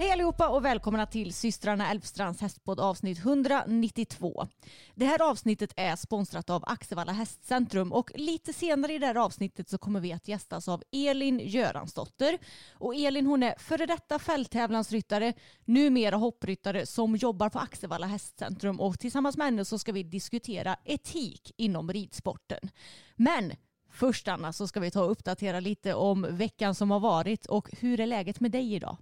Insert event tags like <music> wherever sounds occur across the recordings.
Hej allihopa och välkomna till systrarna Elfstrands hästpodd avsnitt 192. Det här avsnittet är sponsrat av Axevalla Hästcentrum och lite senare i det här avsnittet så kommer vi att gästas av Elin Göransdotter. Och Elin hon är före detta fälttävlansryttare, numera hoppryttare som jobbar på Axevalla Hästcentrum och tillsammans med henne så ska vi diskutera etik inom ridsporten. Men Först Anna så ska vi ta och uppdatera lite om veckan som har varit och hur är läget med dig idag?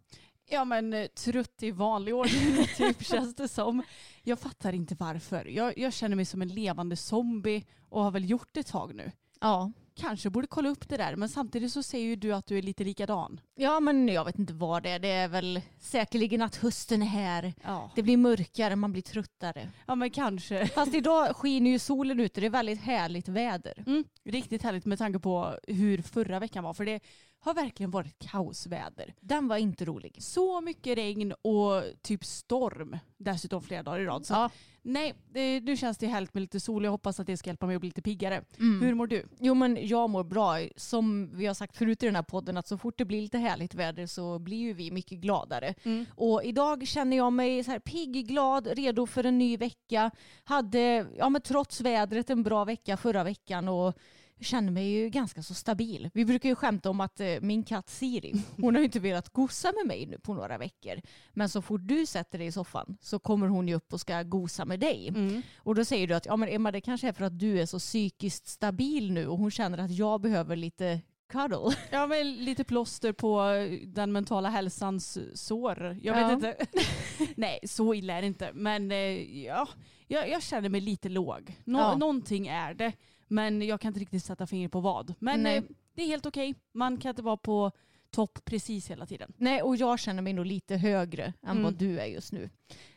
Ja men eh, trött i vanlig ordning <laughs> typ känns det som. Jag fattar inte varför. Jag, jag känner mig som en levande zombie och har väl gjort det ett tag nu. Ja. Kanske borde kolla upp det där men samtidigt så säger ju du att du är lite likadan. Ja men jag vet inte vad det är. Det är väl säkerligen att hösten är här. Ja, Det blir mörkare, man blir tröttare. ja men kanske. <laughs> Fast idag skiner ju solen ute, det är väldigt härligt väder. Mm, riktigt härligt med tanke på hur förra veckan var för det har verkligen varit kaosväder. Den var inte rolig. Så mycket regn och typ storm dessutom flera dagar i rad. Så Ja. nej, det, nu känns det härligt med lite sol. Jag hoppas att det ska hjälpa mig att bli lite piggare. Mm. Hur mår du? Jo men jag mår bra. Som vi har sagt förut i den här podden att så fort det blir lite härligt väder så blir ju vi mycket gladare. Mm. Och idag känner jag mig så här pigg, glad, redo för en ny vecka. Hade, ja men trots vädret, en bra vecka förra veckan och känner mig ju ganska så stabil. Vi brukar ju skämta om att eh, min katt Siri, hon har ju inte velat gosa med mig nu på några veckor. Men så fort du sätter dig i soffan så kommer hon ju upp och ska gosa med dig. Mm. Och då säger du att ja men Emma det kanske är för att du är så psykiskt stabil nu och hon känner att jag behöver lite cuddle. <laughs> Ja, men lite plåster på den mentala hälsans sår. Jag vet Ja. inte. <laughs> Nej, så illa är det inte. Men eh, ja, jag, jag känner mig lite låg. Nå- Ja. Någonting är det. Men jag kan inte riktigt sätta fingret på vad. Men eh, det är helt okej. Man kan inte vara på topp precis hela tiden. Nej och jag känner mig nog lite högre än Mm. vad du är just nu.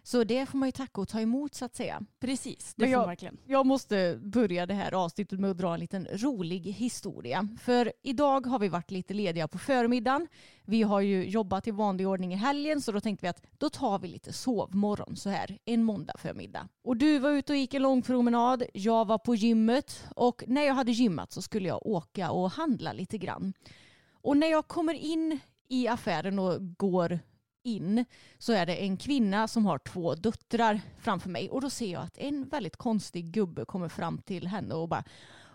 Så det får man ju tacka och ta emot så att säga. Precis, det Men får jag- man verkligen. Jag måste börja det här avsnittet med att dra en liten rolig historia. För idag har vi varit lite lediga på förmiddagen. Vi har ju jobbat i vanlig ordning i helgen så då tänkte vi att då tar vi lite sovmorgon så här en måndag förmiddag. Och du var ute och gick en lång promenad, jag var på gymmet och när jag hade gymmat så skulle jag åka och handla lite grann. Och när jag kommer in i affären och går in så är det en kvinna som har två döttrar framför mig och då ser jag att en väldigt konstig gubbe kommer fram till henne och bara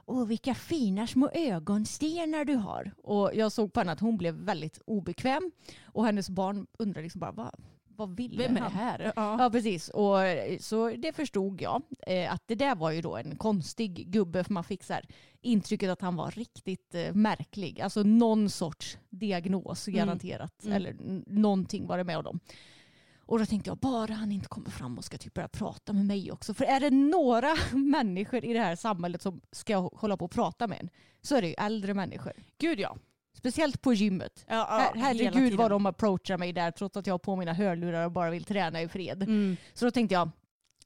Åh, vilka fina små ögonstenar du har. Och jag såg på henne att hon blev väldigt obekväm. Och hennes barn undrade liksom bara, vad, vad vill Vem är det här? Ja. Ja, precis. Och, eh, så det förstod jag. Eh, att det där var ju då en konstig gubbe. För man fick så här, intrycket att han var riktigt eh, märklig. Alltså någon sorts diagnos Mm. garanterat. Mm. Eller n- någonting var det med honom. Och då tänkte jag, bara han inte kommer fram och ska typ börja prata med mig också. För är det några <laughs> människor i det här samhället som ska hålla på och prata med en så är det ju äldre människor. Gud ja. Speciellt på gymmet. ja, ja Her- Herregud vad de approachar mig där trots att jag har på mina hörlurar och bara vill träna i fred. Mm. Så då tänkte jag,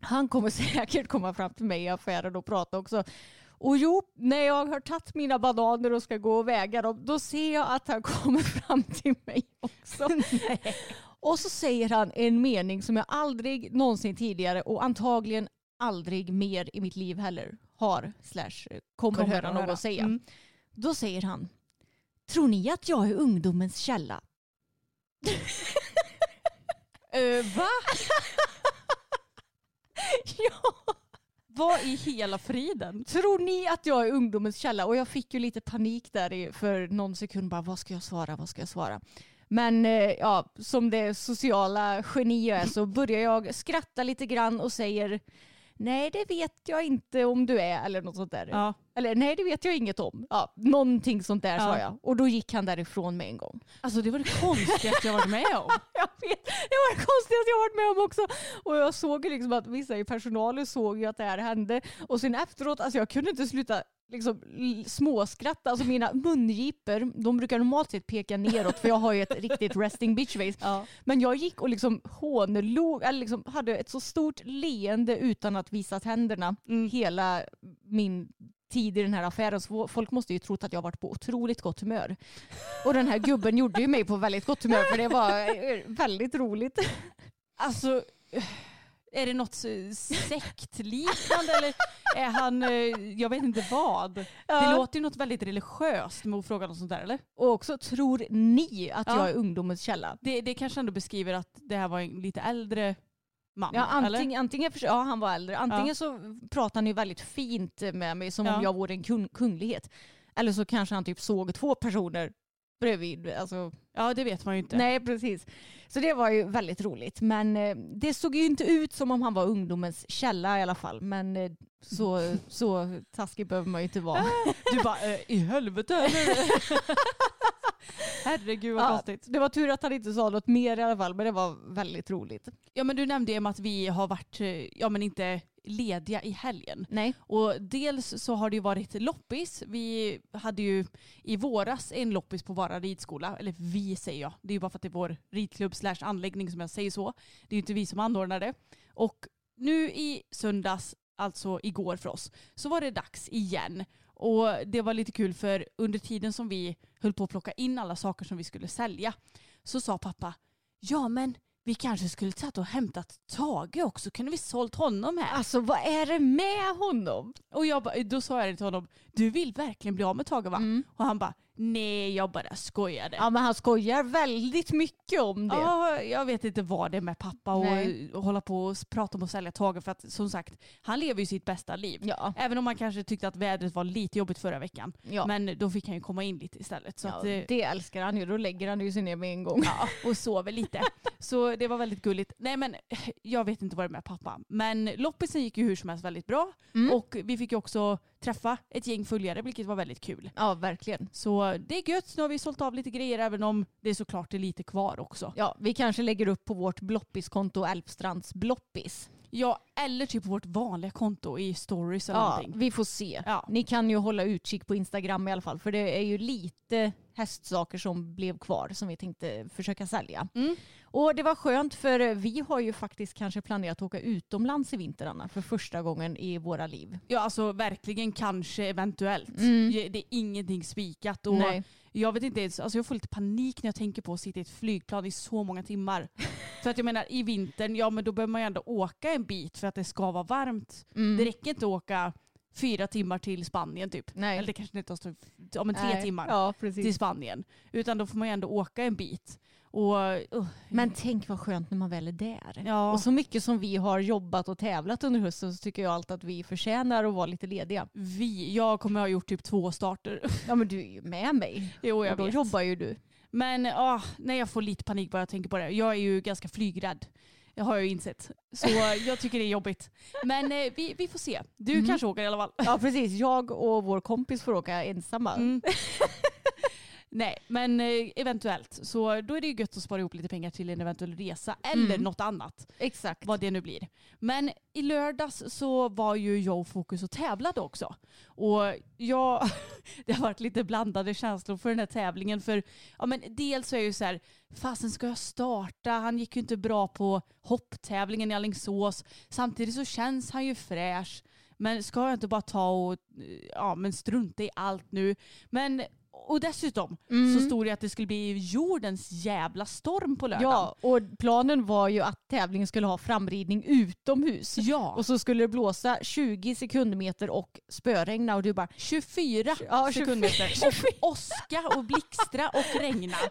han kommer <laughs> säkert komma fram till mig i affären och prata också. Och jo, när jag har tagit mina bananer och ska gå och väga dem, då ser jag att han <laughs> kommer fram till mig också. <laughs> och så säger han en mening som jag aldrig någonsin tidigare och antagligen aldrig mer i mitt liv heller har slash kommer, Kommer höra någon höra. säga. Mm. Då säger han, tror ni att jag är ungdomens källa? <laughs> Eh, va? <laughs> ja. Vad i hela friden? Tror ni att jag är ungdomens källa? Och jag fick ju lite panik där i, för någon sekund. Bara, vad ska jag svara? Vad ska jag svara? Men eh, ja, som det sociala geni jag är så börjar jag skratta lite grann och säger Nej det vet jag inte om du är eller något sånt där. Ja. Eller nej det vet jag inget om. Ja, någonting sånt där sa Ja. jag. Och då gick han därifrån med en gång. Alltså det var det konstigaste jag varit med om. <laughs> Jag vet, det var det konstigaste jag varit med om också. Och jag såg liksom att vissa i personalen såg ju att det här hände. Och sen efteråt, alltså jag kunde inte sluta liksom småskratta. Alltså mina mungipor, de brukar normalt sett peka neråt för jag har ju ett <laughs> riktigt resting bitch face. Ja. Men jag gick och liksom hånlog, eller liksom hade ett så stort leende utan att visa tänderna hela min tid i den här affären. Så folk måste ju trott att jag varit på otroligt gott humör. Och den här gubben gjorde ju mig på väldigt gott humör för det var eh, väldigt roligt. Alltså, är det något sektliknande eller är han, eh, jag vet inte vad. Det Ja. låter ju något väldigt religiöst med att fråga något sånt där eller? Och också, tror ni att Ja. jag är ungdomens källa? Det, det kanske ändå beskriver att det här var en lite äldre man. Ja, eller? antingen, antingen för, ja, han var äldre. Antingen så pratade han ju väldigt fint med mig som Ja. om jag vore en kung, kunglighet. Eller så kanske han typ såg två personer bredvid. Alltså, Ja det vet man ju inte. nej, precis. Så det var ju väldigt roligt. Men eh, det såg ju inte ut som om han var ungdomens källa i alla fall. Men eh, så, <laughs> så taskig behöver man ju inte vara. Du bara, eh, i helvete eller? <laughs> Herregud vad Ja, konstigt. det var tur att han inte sa något mer i alla fall. Men det var väldigt roligt. Ja men du nämnde ju att vi har varit, eh, ja men inte lediga i helgen. Nej. Och dels så har det ju varit loppis. Vi hade ju i våras en loppis på Vara ridskola. Eller vi säger jag. Det är ju bara för att det är vår ridklubb slash anläggning som jag säger så. Det är ju inte vi som anordnar det. Och nu i söndags, alltså igår för oss, så var det dags igen. Och det var lite kul för under tiden som vi höll på att plocka in alla saker som vi skulle sälja så sa pappa, ja men vi kanske skulle tagit och hämtat Tage också, kunde vi sålt honom här? Alltså vad är det med honom? Och jag ba, då sa jag till honom, du vill verkligen bli av med Tage va? Mm. Och han bara, nej jag bara skojade. Ja men han skojar väldigt mycket om det. Ja, jag vet inte vad det är med pappa och, Nej. och hålla på och prata om att sälja Tage för att som sagt, han lever ju sitt bästa liv. Ja. Även om man kanske tyckte att vädret var lite jobbigt förra veckan. Ja. Men då fick han ju komma in lite istället. Så ja, att, eh, det älskar han ju. Då lägger han ju sig ner med en gång. Ja, och sover lite. <laughs> Så det var väldigt gulligt. Nej men jag vet inte vad det är med pappa. Men loppisen gick ju hur som helst väldigt bra. Mm. Och vi fick ju också träffa ett gäng följare vilket var väldigt kul. Ja, verkligen. Så det är gött. Nu har vi sålt av lite grejer även om det är såklart är lite kvar också. Ja, vi kanske lägger upp på vårt bloppiskonto Älvstrands bloppis. Ja, eller typ vårt vanliga konto i stories eller Ja, någonting. vi får se. Ja. Ni kan ju hålla utkik på Instagram i alla fall för det är ju lite hästsaker som blev kvar som vi tänkte försöka sälja. Mm. Och det var skönt för vi har ju faktiskt kanske planerat att åka utomlands i vinter Anna, för första gången i våra liv. Ja, alltså verkligen kanske eventuellt. Mm. Det är ingenting spikat. Och Nej. Jag vet inte ens, alltså jag får lite panik när jag tänker på att sitta i ett flygplan i så många timmar. <laughs> för att jag menar i vintern, ja men då behöver man ju ändå åka en bit för att det ska vara varmt. Mm. Det räcker inte att åka fyra timmar till Spanien typ. Nej. Eller det kanske inte tar ja, men tre Nej. timmar Ja, till Spanien. Utan då får man ju ändå åka en bit. Och, uh, Men tänk vad skönt när man väl är där. Ja. Och så mycket som vi har jobbat och tävlat under hösten så tycker jag alltid att vi förtjänar att vara lite lediga. vi, jag kommer ha gjort typ två starter. <laughs> Ja men du är ju med mig. jo jag och då vet. jobbar ju du. Men ah, nej, jag får lite panik bara jag tänker på det. Jag är ju ganska flygrädd. Det har jag ju insett. Så jag tycker det är jobbigt. Men eh, vi, vi får se. Du Mhm. kanske åker i alla fall. Ja precis, jag och vår kompis får åka ensamma. Mm. <laughs> Nej, men eh, eventuellt. Så då är det ju gött att spara ihop lite pengar till en eventuell resa eller Mm. något annat. Exakt. Vad det nu blir. Men i lördags så var ju jag och Fokus och tävlade också. Och jag, <laughs> det har varit lite blandade känslor för den här tävlingen. För ja, men dels så är jag ju så här, fasen ska jag starta? Han gick ju inte bra på hopptävlingen i Alingsås. Samtidigt så känns han ju fräsch. Men ska jag inte bara ta och ja, men strunta i allt nu? Men och dessutom Mm. så stod det att det skulle bli jordens jävla storm på lördagen. Ja, och planen var ju att tävlingen skulle ha framridning utomhus. Ja. Och så skulle det blåsa 20 sekundmeter och spöregna och du bara 24 Ja, 24. sekundmeter. Och åska och blixtra och regna. <laughs>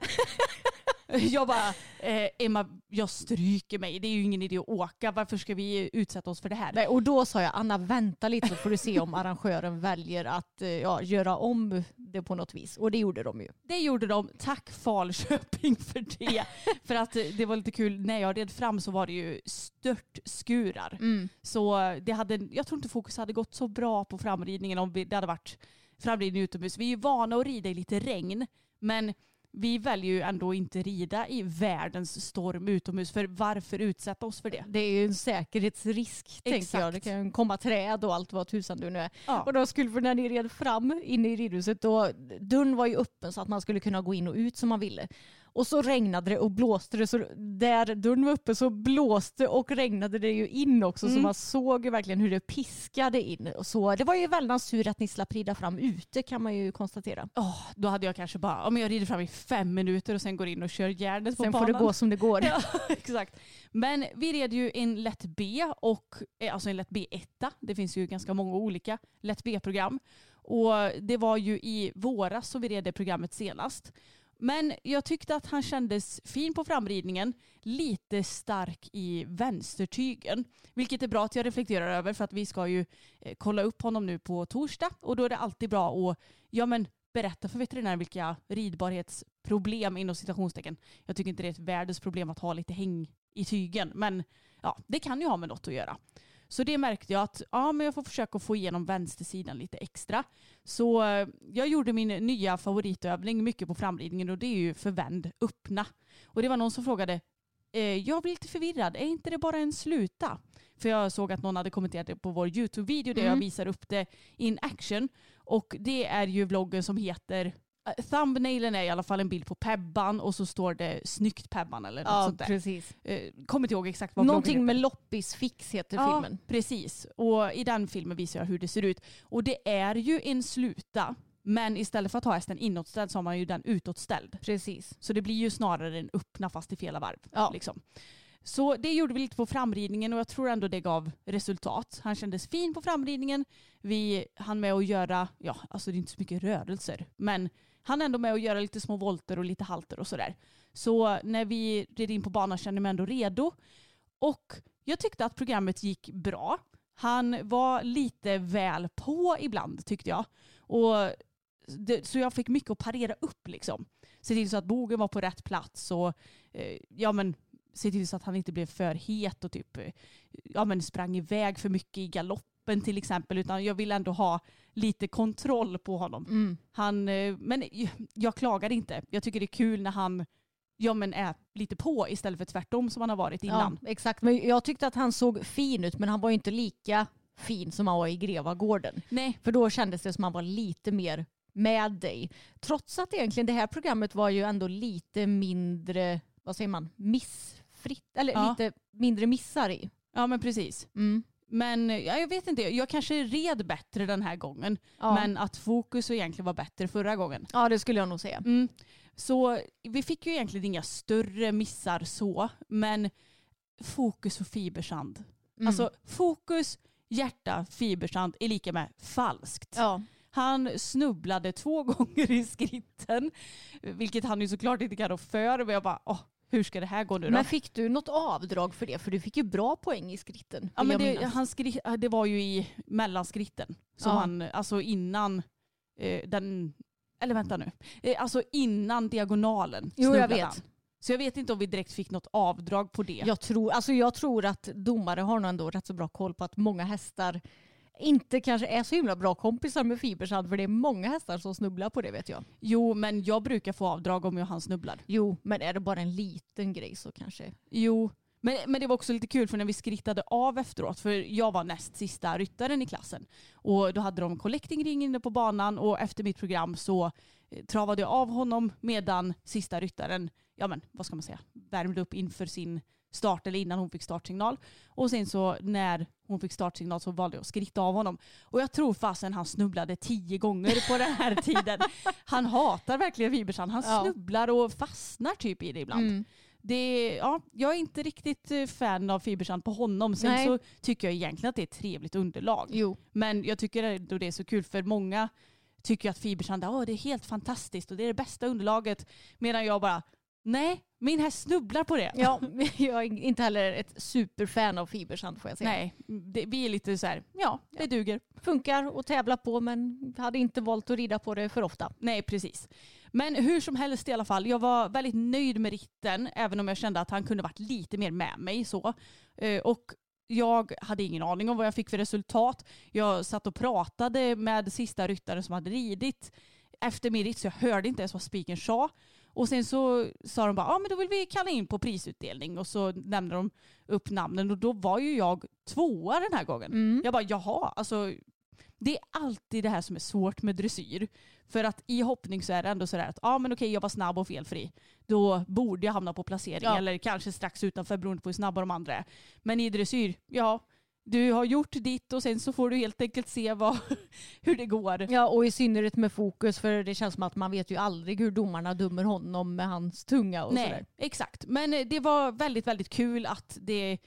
<laughs> Jag bara, eh, Emma jag stryker mig. Det är ju ingen idé att åka. Varför ska vi utsätta oss för det här? Nej, och då sa jag Anna vänta lite så får du se om arrangören väljer att eh, ja, göra om det på något vis. Och det gjorde de ju. Det gjorde de. Tack Falköping <laughs> för det. för att eh, det var lite kul. När jag red fram så var det ju störtskurar. Så det hade, jag tror inte fokus hade gått så bra på framridningen om vi, det hade varit framridning utomhus. Vi är ju vana att rida i lite regn. Men vi väljer ju ändå inte rida i världens storm utomhus. För varför utsätta oss för det? Det är ju en säkerhetsrisk tänker jag. Det kan komma träd och allt vad tusan du nu är. Ja. Och då skulle, när ni red fram inne i ridhuset, då, dörren var ju öppen så att man skulle kunna gå in och ut som man ville. Och så regnade det och blåste det. Så där dörren var uppe så blåste och regnade det ju in också. Så Mm. man såg ju verkligen hur det piskade in. Så, det var ju väldans tur att ni slapp rida fram ute kan man ju konstatera. Åh, då hade jag kanske bara, om jag rider fram i fem minuter och sen går in och kör järnet på Sen banan. får det gå som det går. Ja, <laughs> exakt. Men vi red ju en lätt B och eh, alltså en lätt B1. Det finns ju ganska många olika lätt B-program. Och det var ju i våras som vi red det programmet senast. Men jag tyckte att han kändes fin på framridningen, lite stark i vänstertygen. Vilket är bra att jag reflekterar över för att vi ska ju eh, kolla upp honom nu på torsdag och då är det alltid bra att ja, men, berätta för veterinären vilka ridbarhetsproblem inom citationstecken. Jag tycker inte det är ett världens problem att ha lite häng i tygen men ja, det kan ju ha med något att göra. Så det märkte jag att ja, men jag får försöka få igenom vänstersidan lite extra. Så eh, jag gjorde min nya favoritövning mycket på framridningen och det är ju förvänd öppna. Och det var någon som frågade, eh, jag blir lite förvirrad, är inte det bara en sluta? För jag såg att någon hade kommenterat det på vår YouTube-video där jag Mm. visar upp det in action. Och det är ju vloggen som heter Thumbnailen är i alla fall en bild på Pebban och så står det snyggt Pebban eller något Ja, sånt där. precis. Eh, kommer inte ihåg exakt vad Någonting med loppisfix heter Ja, filmen. precis. Och i den filmen visar jag hur det ser ut. Och det är ju en sluta. Men istället för att ha hästen inåtställd så har man ju den utåtställd. Precis. Så det blir ju snarare en öppna fast i fel varv. Ja. Liksom. Så det gjorde vi lite på framridningen och jag tror ändå det gav resultat. Han kändes fin på framridningen. Vi hann med att göra, ja alltså det är inte så mycket rörelser, men han är ändå med och gör lite små volter och lite halter och sådär. Så när vi red in på banan kände jag mig ändå redo. Och jag tyckte att programmet gick bra. Han var lite väl på ibland tyckte jag. Och det, så jag fick mycket att parera upp liksom. Se till så att bogen var på rätt plats och eh, ja men se till så att han inte blev för het och typ eh, ja men sprang iväg för mycket i galoppen till exempel utan jag vill ändå ha lite kontroll på honom. Mm. Han, eh, men jag, jag klagar inte. Jag tycker det är kul när han ja, men är lite på istället för tvärtom som han har varit innan. Ja, exakt. Men jag tyckte att han såg fin ut men han var ju inte lika fin som han var i Grevagården. Nej, För då kändes det som han var lite mer med dig. Trots att egentligen det här programmet var ju ändå lite mindre, vad säger man, missfritt. Eller Ja. lite mindre missar i. ja men precis. Mm. Men ja, jag vet inte, jag kanske red bättre den här gången. Ja. Men att fokus egentligen var bättre förra gången. ja, det skulle jag nog säga. Mm. Så vi fick ju egentligen inga större missar så, men fokus och fibersand. Mm. Alltså fokus, hjärta, fibersand är lika med falskt. ja. Han snubblade två <laughs> gånger i skritten, vilket han ju såklart inte kan rå för. Men jag bara, åh, hur ska det här gå nu då? Men fick du något avdrag för det? För du fick ju bra poäng i skritten. ja, men det, han skri, det var ju i mellanskritten. Som Ja. han, alltså innan eh, den, eller vänta nu, eh, alltså innan diagonalen Jo, jag vet. han. Så jag vet inte om vi direkt fick något avdrag på det. Jag tror, alltså jag tror att domare har nog ändå rätt så bra koll på att många hästar inte kanske är så himla bra kompisar med fibersand för det är många hästar som snubblar på det vet jag. Jo, men jag brukar få avdrag om jag han snubblar. Jo, men är det bara en liten grej så kanske. Jo, men, men det var också lite kul för när vi skrittade av efteråt, för jag var näst sista ryttaren i klassen. Och då hade de collecting-ring inne på banan och efter mitt program så eh, travade jag av honom medan sista ryttaren, ja men vad ska man säga, värmde upp inför sin start eller innan hon fick startsignal. Och sen så när hon fick startsignal så valde jag att skritta av honom. Och jag tror fasen han snubblade tio gånger på den här <laughs> tiden. Han hatar verkligen Fibersan. Han Ja. snubblar och fastnar typ i det ibland. Mm. Det, ja, jag är inte riktigt eh, fan av Fibersand på honom. Sen Nej. så tycker jag egentligen att det är ett trevligt underlag. Jo. Men jag tycker ändå det är så kul för många tycker att Fibersand Åh, det är helt fantastiskt och det är det bästa underlaget. Medan jag bara, nej, min häst snubblar på det. Ja, <laughs> jag är inte heller ett superfan av fibersand får jag säga. Nej, det, vi är lite så här, ja, det duger. Funkar att tävla på men hade inte valt att rida på det för ofta. Nej, precis. Men hur som helst i alla fall, jag var väldigt nöjd med ritten, även om jag kände att han kunde varit lite mer med mig. så. Eh, Och jag hade ingen aning om vad jag fick för resultat. Jag satt och pratade med sista ryttaren som hade ridit efter min ritt, så jag hörde inte ens vad spiken sa. Och sen så sa de bara, ja men då vill vi kalla in på prisutdelning. Och så nämnde de upp namnen och då var ju jag tvåa den här gången. Mm. Jag bara, jaha, alltså det är alltid det här som är svårt med dressyr. För att i hoppning så är det ändå sådär att ja men okej jag var snabb och felfri. Då borde jag hamna på placering Ja. eller kanske strax utanför beroende på hur snabba de andra är. Men i dressyr, ja du har gjort ditt och sen så får du helt enkelt se vad, <laughs> hur det går. Ja och i synnerhet med fokus för det känns som att man vet ju aldrig hur domarna dömer honom med hans tunga och Nej, sådär. exakt. Men eh, det var väldigt, väldigt kul att det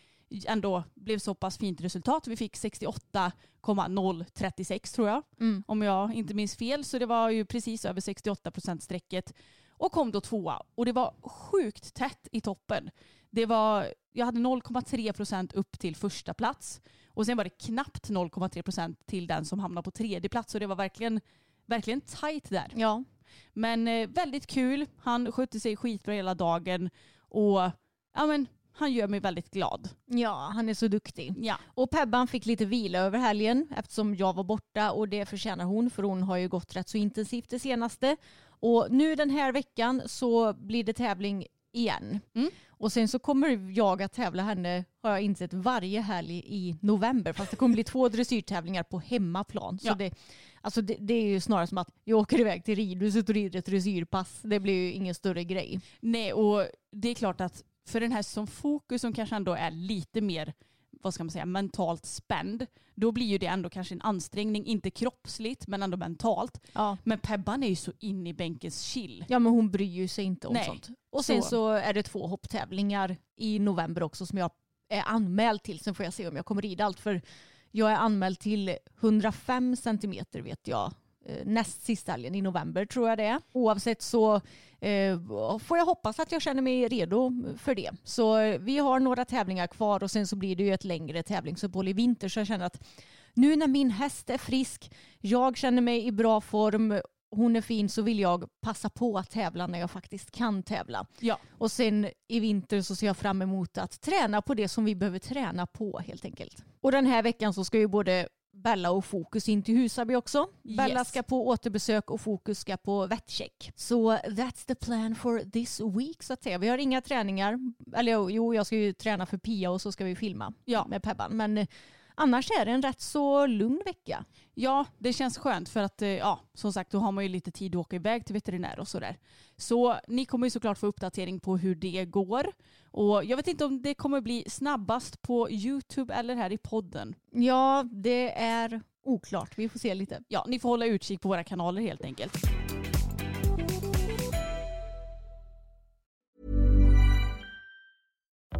ändå blev så pass fint resultat. Vi fick 68,036 tror jag. Mm. om jag inte minns fel. Så det var ju precis över 68 procent strecket och kom då tvåa. Och det var sjukt tätt i toppen. Det var, jag hade 0,3 procent upp till första plats och sen var det knappt 0,3 procent till den som hamnade på tredje plats. Så det var verkligen, verkligen tajt där. Ja. Men eh, väldigt kul. Han skötte sig skitbra hela dagen och ja, men, han gör mig väldigt glad. ja, han är så duktig. Ja. Och Pebban fick lite vila över helgen eftersom jag var borta och det förtjänar hon för hon har ju gått rätt så intensivt det senaste. Och nu den här veckan så blir det tävling igen. Mm. Och sen så kommer jag att tävla henne, har jag insett, varje helg i november. Fast det kommer bli två <laughs> dressyrtävlingar på hemmaplan. Så Ja. det, alltså det, det är ju snarare som att jag åker iväg till ridhuset och rider ett dressyrpass. Det blir ju ingen större grej. Nej, och det är klart att för den här som fokus som kanske ändå är lite mer vad ska man säga, mentalt spänd, då blir ju det ändå kanske en ansträngning, inte kroppsligt men ändå mentalt. Ja. Men Pebban är ju så in i bänkens chill. Ja men hon bryr ju sig inte om Nej. sånt. Och sen Så- så. är det två hopptävlingar i november också som jag är anmäld till. Sen får jag se om jag kommer rida allt för jag är anmäld till 105 centimeter vet jag. Eh, Näst sista helgen i november tror jag det är. Oavsett så eh, får jag hoppas att jag känner mig redo för det. Så eh, vi har några tävlingar kvar och sen så blir det ju ett längre tävlingsuppehåll i vinter så jag känner att nu när min häst är frisk, jag känner mig i bra form hon är fin så vill jag passa på att tävla när jag faktiskt kan tävla. Ja. Och sen i vinter så ser jag fram emot att träna på det som vi behöver träna på helt enkelt. Och den här veckan så ska ju både Bella och Fokus in till Husaby också. Bella Yes. ska på återbesök och Fokus ska på vettcheck. Så that's the plan for this week så att säga. Vi har inga träningar. Eller jo, jo, jag ska ju träna för Pia och så ska vi filma Ja. med Pebban. Men eh, annars är det en rätt så lugn vecka. Ja, det känns skönt för att eh, ja, som sagt då har man ju lite tid att åka iväg till veterinär och sådär. Så ni kommer ju såklart få uppdatering på hur det går. Och jag vet inte om det kommer bli snabbast på YouTube eller här i podden. Ja, det är oklart. Vi får se lite. Ja, ni får hålla utkik på våra kanaler helt enkelt.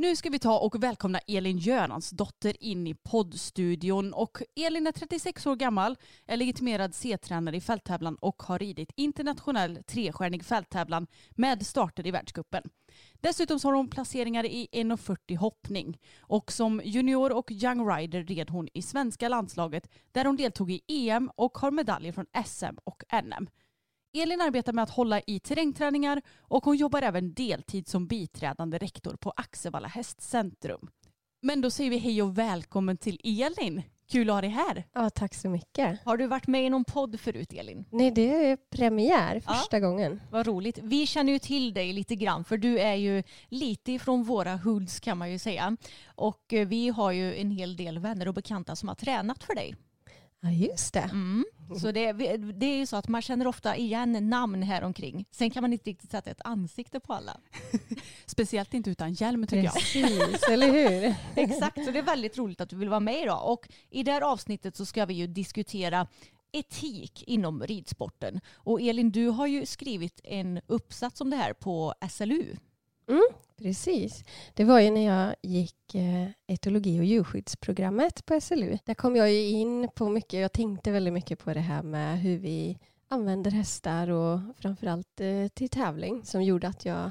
Nu ska vi ta och välkomna Elin Göransdotter in i poddstudion. Och Elin är 36 år gammal, är legitimerad C-tränare i fälttävlan och har ridit internationell trestjärnig fälttävlan med starter i världscupen. Dessutom så har hon placeringar i 1,40 hoppning och som junior och young rider red hon i svenska landslaget där hon deltog i EM och har medaljer från SM och NM. Elin arbetar med att hålla i terrängträningar och hon jobbar även deltid som biträdande rektor på Axevalla hästcentrum. Men då säger vi hej och välkommen till Elin. Kul att ha dig här. Ja, tack så mycket. Har du varit med i någon podd förut Elin? Nej, det är premiär första Ja. gången. Vad roligt. Vi känner ju till dig lite grann för du är ju lite ifrån våra hoods kan man ju säga. Och eh, vi har ju en hel del vänner och bekanta som har tränat för dig. Ja, just det. Mm. Så det, det är ju så att man känner ofta igen namn här omkring. Sen kan man inte riktigt sätta ett ansikte på alla. <laughs> Speciellt inte utan hjälm tycker jag. Precis, eller hur? <laughs> Exakt, så det är väldigt roligt att du vill vara med idag. Och i det här avsnittet så ska vi ju diskutera etik inom ridsporten. Och Elin, du har ju skrivit en uppsats om det här på SLU. Mm. Precis. Det var ju när jag gick eh, etologi och djurskyddsprogrammet på SLU. Där kom jag ju in på mycket, jag tänkte väldigt mycket på det här med hur vi använder hästar och framförallt eh, till tävling som gjorde att jag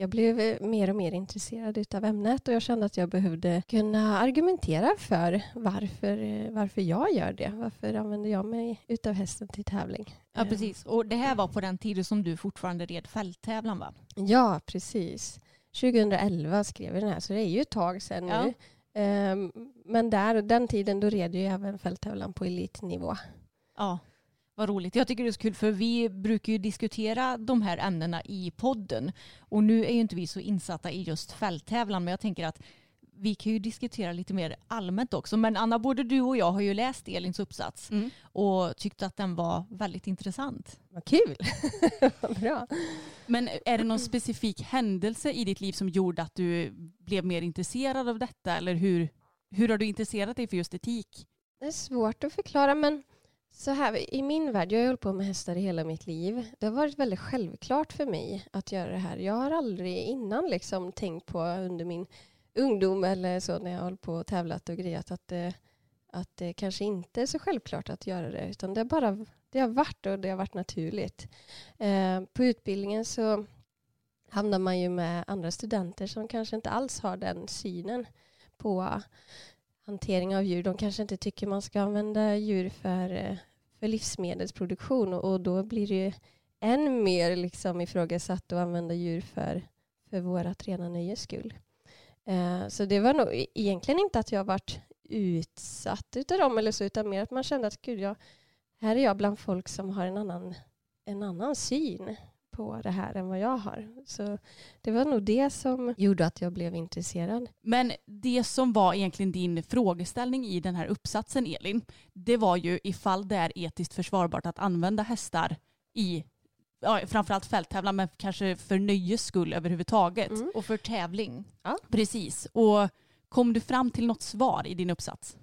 jag blev eh, mer och mer intresserad av ämnet och jag kände att jag behövde kunna argumentera för varför, eh, varför jag gör det. Varför använder jag mig utav hästen till tävling? Ja, precis. Och det här var på den tiden som du fortfarande red fälttävlan va? Ja, precis. 2011 skrev vi den här, så det är ju ett tag sedan Ja. nu. Ehm, men där, den tiden då red jag även fälttävlan på elitnivå. Ja, vad roligt. Jag tycker det är så kul för vi brukar ju diskutera de här ämnena i podden. Och nu är ju inte vi så insatta i just fälttävlan men jag tänker att vi kan ju diskutera lite mer allmänt också. Men Anna, både du och jag har ju läst Elins uppsats Mm. och tyckte att den var väldigt intressant. Vad kul! <laughs> Bra. Men är det någon specifik händelse i ditt liv som gjorde att du blev mer intresserad av detta? Eller hur, hur har du intresserat dig för just etik? Det är svårt att förklara men så här, i min värld, jag har hållit på med hästar i hela mitt liv. Det har varit väldigt självklart för mig att göra det här. Jag har aldrig innan liksom tänkt på under min ungdom eller så när jag har hållit på och tävlat och grejat att det, att det kanske inte är så självklart att göra det utan det, bara, det har varit och det har varit naturligt. Eh, på utbildningen så hamnar man ju med andra studenter som kanske inte alls har den synen på hantering av djur. De kanske inte tycker man ska använda djur för, eh, för livsmedelsproduktion och, och då blir det ju än mer liksom ifrågasatt att använda djur för, för vårat rena nöjes skull. Eh, så det var nog e-, egentligen inte att jag varit utsatt utav dem eller så utan mer att man kände att gud, jag, här är jag bland folk som har en annan, en annan syn på det här än vad jag har. Så det var nog det som gjorde att jag blev intresserad. Men det som var egentligen din frågeställning i den här uppsatsen Elin, det var ju ifall det är etiskt försvarbart att använda hästar i ja, framförallt fälttävlan men kanske för nöjes skull överhuvudtaget. Mm. Och för tävling. Precis. Och kom du fram till något svar i din uppsats?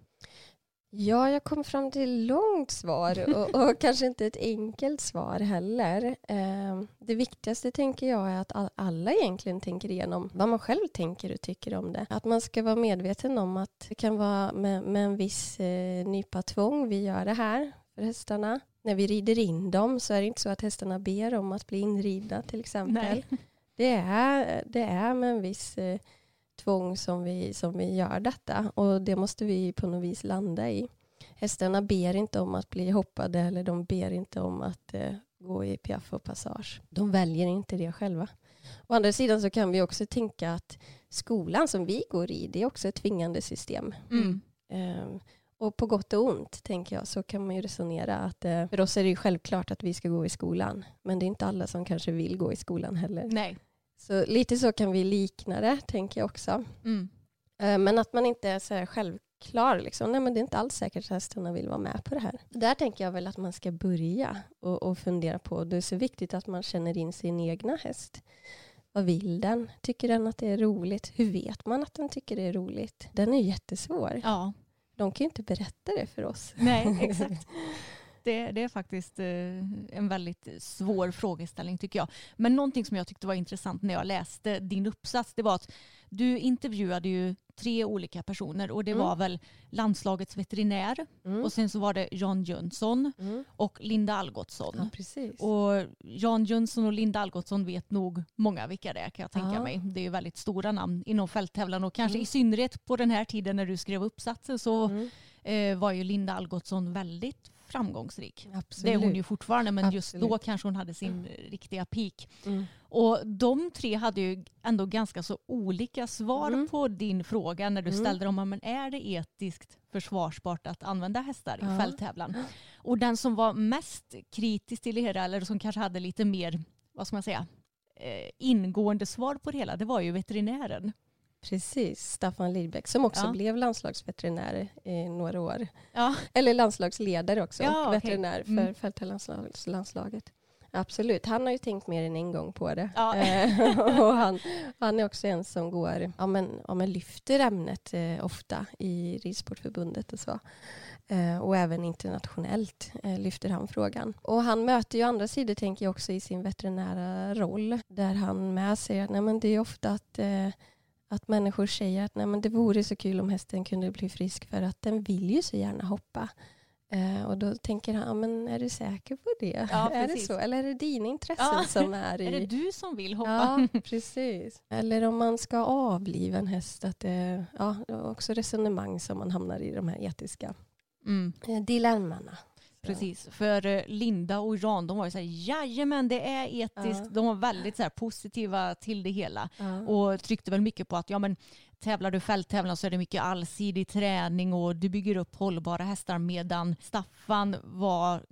Ja, jag kom fram till långt svar <laughs> och, och kanske inte ett enkelt svar heller. Eh, det viktigaste tänker jag är att all, alla egentligen tänker igenom vad man själv tänker och tycker om det. Att man ska vara medveten om att det kan vara med, med en viss eh, nypa tvång vi gör det här för hästarna. När vi rider in dem så är det inte så att hästarna ber om att bli inridda till exempel. Nej. Det är, det är med en viss eh, tvång som vi, som vi gör detta och det måste vi på något vis landa i. Hästarna ber inte om att bli hoppade eller de ber inte om att eh, gå i piaff och passage. De väljer inte det själva. Å andra sidan så kan vi också tänka att skolan som vi går i det är också ett tvingande system. Mm. Ehm, och på gott och ont tänker jag så kan man ju resonera att eh, för oss är det ju självklart att vi ska gå i skolan men det är inte alla som kanske vill gå i skolan heller. Nej. Så lite så kan vi likna det tänker jag också. Mm. Eh, Men att man inte är så här självklar. Liksom. Nej, men det är inte alls säkert att hästarna vill vara med på det här. Där tänker jag väl att man ska börja och, och fundera på. Det är så viktigt att man känner in sin egna häst. Vad vill den? Tycker den att det är roligt? Hur vet man att den tycker det är roligt? Den är jättesvår. Ja. De kan ju inte berätta det för oss. Nej, <laughs> exakt. Det, det är faktiskt eh, en väldigt svår frågeställning tycker jag. Men någonting som jag tyckte var intressant när jag läste din uppsats det var att du intervjuade ju tre olika personer och det Mm. var väl landslagets veterinär Mm. och sen så var det Jan Jönsson Mm. och Linda Algotsson. Ja. Och Jan Jönsson och Linda Algotsson vet nog många vilka det är kan jag tänka Ja. mig. Det är ju väldigt stora namn inom fälttävlan och kanske Mm. i synnerhet på den här tiden när du skrev uppsatsen så Mm. eh, var ju Linda Algotsson väldigt framgångsrik. Absolut. Det är hon ju fortfarande men just då Absolut. kanske hon hade sin riktiga peak. Mm. Och de tre hade ju ändå ganska så olika svar Mm. på din fråga när du Mm. ställde dem. Men är det etiskt försvarbart att använda hästar i fälttävlan? Och den som var mest kritisk till det hela eller som kanske hade lite mer, vad ska man säga, eh, ingående svar på det hela, det var ju veterinären. Precis, Staffan Lidbeck som också Ja. blev landslagsveterinär i några år. Ja, Eller landslagsledare också, Ja, och veterinär för Mm. fälttävlanslandslaget. Absolut, han har ju tänkt mer än en gång på det. Ja. <laughs> Eh, och han, han är också en som går, ja, men, ja, men lyfter ämnet eh, ofta i Ridsportförbundet och så. Eh, och även internationellt eh, lyfter han frågan. Och han möter ju andra sidor tänker jag också i sin veterinära roll. Där han med säger att nej, men det är ofta att eh, att människor säger att nej, men det vore så kul om hästen kunde bli frisk för att den vill ju så gärna hoppa. Eh, och då tänker han, "Ja, men är du säker på det? Ja, <laughs> är det så? Eller är det dina intressen Ja. som är i... <laughs> är det du som vill hoppa? Ja, precis. Eller om man ska avliva en häst. Att det, ja, det är också resonemang som man hamnar i de här etiska Mm. eh, dilemmana. Precis, för eh, Linda och Jan de var ju så här, jajamän det är etiskt, Ja. de var väldigt så här, positiva till det hela Ja. och tryckte väl mycket på att ja men tävlar du fälttävlan så är det mycket allsidig träning och du bygger upp hållbara hästar medan Staffan var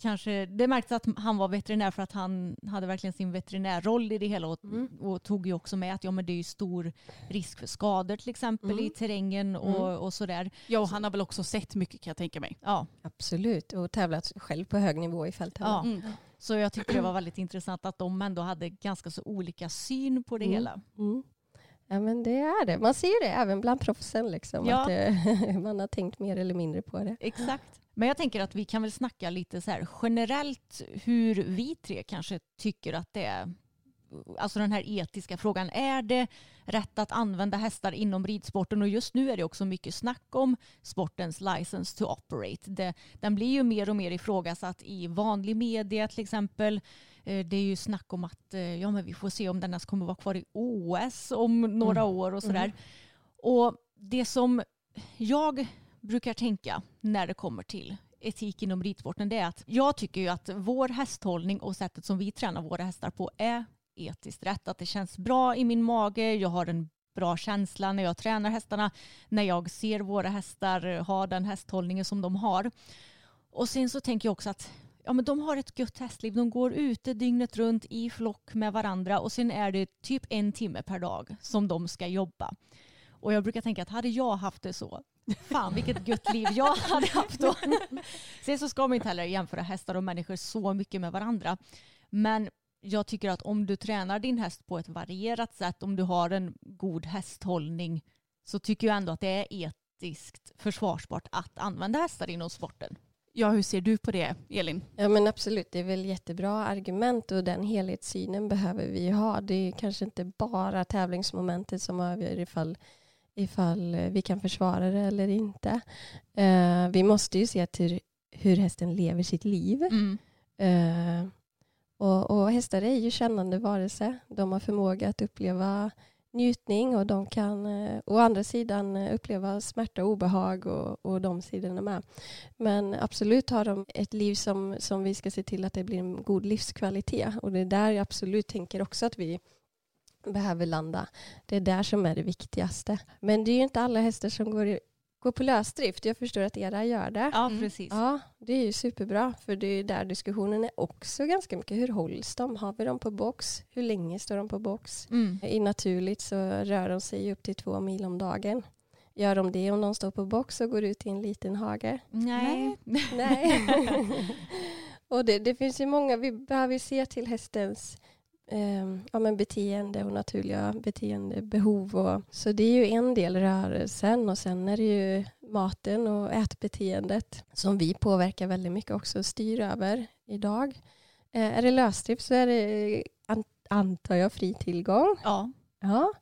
kanske, det märktes att han var veterinär för att han hade verkligen sin veterinärroll i det hela och, Mm. och tog ju också med att ja men det är stor risk för skador till exempel Mm. i terrängen och, Mm. och sådär. Ja, och han har väl också sett mycket kan jag tänka mig. Ja, Absolut, och tävlat själv på hög nivå i fälttävlan. Ja. Mm. Så jag tyckte det var väldigt intressant att de ändå hade ganska så olika syn på det Mm. hela. Mm. Ja men det är det. Man ser det även bland proffsen. Liksom, Ja. att eh, <laughs> man har tänkt mer eller mindre på det. Exakt. Men jag tänker att vi kan väl snacka lite så här generellt hur vi tre kanske tycker att det är Alltså den här etiska frågan. Är det rätt att använda hästar inom ridsporten? Och just nu är det också mycket snack om sportens license to operate. Det, den blir ju mer och mer ifrågasatt i vanlig media till exempel. Eh, Det är ju snack om att eh, ja, men vi får se om den ens kommer vara kvar i OS om några Mm. år och sådär. Mm. Och det som jag brukar tänka när det kommer till etik inom ridsporten det är att jag tycker ju att vår hästhållning och sättet som vi tränar våra hästar på är etiskt rätt. Att det känns bra i min mage, jag har en bra känsla när jag tränar hästarna, när jag ser våra hästar ha den hästhållningen som de har. Och sen så tänker jag också att ja, men de har ett gött hästliv. De går ute dygnet runt i flock med varandra och sen är det typ en timme per dag som de ska jobba. Och jag brukar tänka att hade jag haft det så, fan vilket gött liv jag hade haft då. Sen så ska man inte heller jämföra hästar och människor så mycket med varandra. Men jag tycker att om du tränar din häst på ett varierat sätt, om du har en god hästhållning, så tycker jag ändå att det är etiskt försvarsbart att använda hästar inom sporten. Ja, hur ser du på det, Elin? Ja men absolut, det är väl jättebra argument och den helhetssynen behöver vi ha. Det är kanske inte bara tävlingsmomentet som avgör ifall, ifall eh, vi kan försvara det eller inte. Eh, vi måste ju se till hur hästen lever sitt liv. Mm. Eh, och, och hästar är ju kännande varelser. De har förmåga att uppleva njutning och de kan eh, å andra sidan eh, uppleva smärta och obehag och, och de sidorna med. Men absolut har de ett liv som, som vi ska se till att det blir en god livskvalitet och det är där jag absolut tänker också att vi behöver landa. Det är där som är det viktigaste. Men det är ju inte alla hästar som går, i, går på lösdrift. Jag förstår att era gör det. Ja, Mm. precis. Ja, det är ju superbra. För det är där diskussionen är också ganska mycket. Hur hålls de? Har vi dem på box? Hur länge står de på box? Mm. I naturligt så rör de sig upp till två mil om dagen. Gör de det om de står på box och går ut i en liten hage? Nej. Nej. <laughs> och det, det finns ju många, vi behöver se till hästens eh, ja, men beteende och naturliga beteendebehov. Och, så det är ju en del rörelsen och sen är det ju maten och ätbeteendet som vi påverkar väldigt mycket också och styr över idag. Eh, är det lösdrift så är det, an, antar jag, fri tillgång. Ja. Ja,